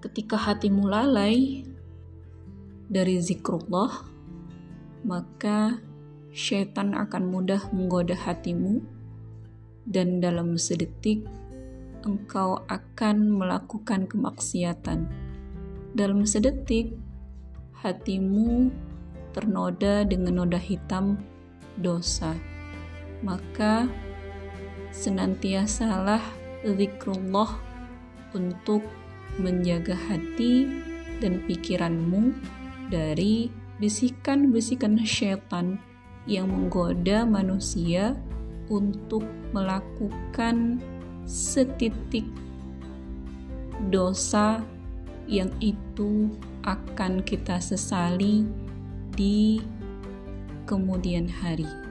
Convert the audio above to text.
ketika hatimu lalai dari zikrullah, maka syaitan akan mudah menggoda hatimu dan dalam sedetik engkau akan melakukan kemaksiatan. Dalam sedetik hatimu ternoda dengan noda hitam dosa. Maka senantiasalah zikrullah untuk menjaga hati dan pikiranmu dari bisikan-bisikan syaitan yang menggoda manusia untuk melakukan setitik dosa yang itu akan kita sesali di kemudian hari.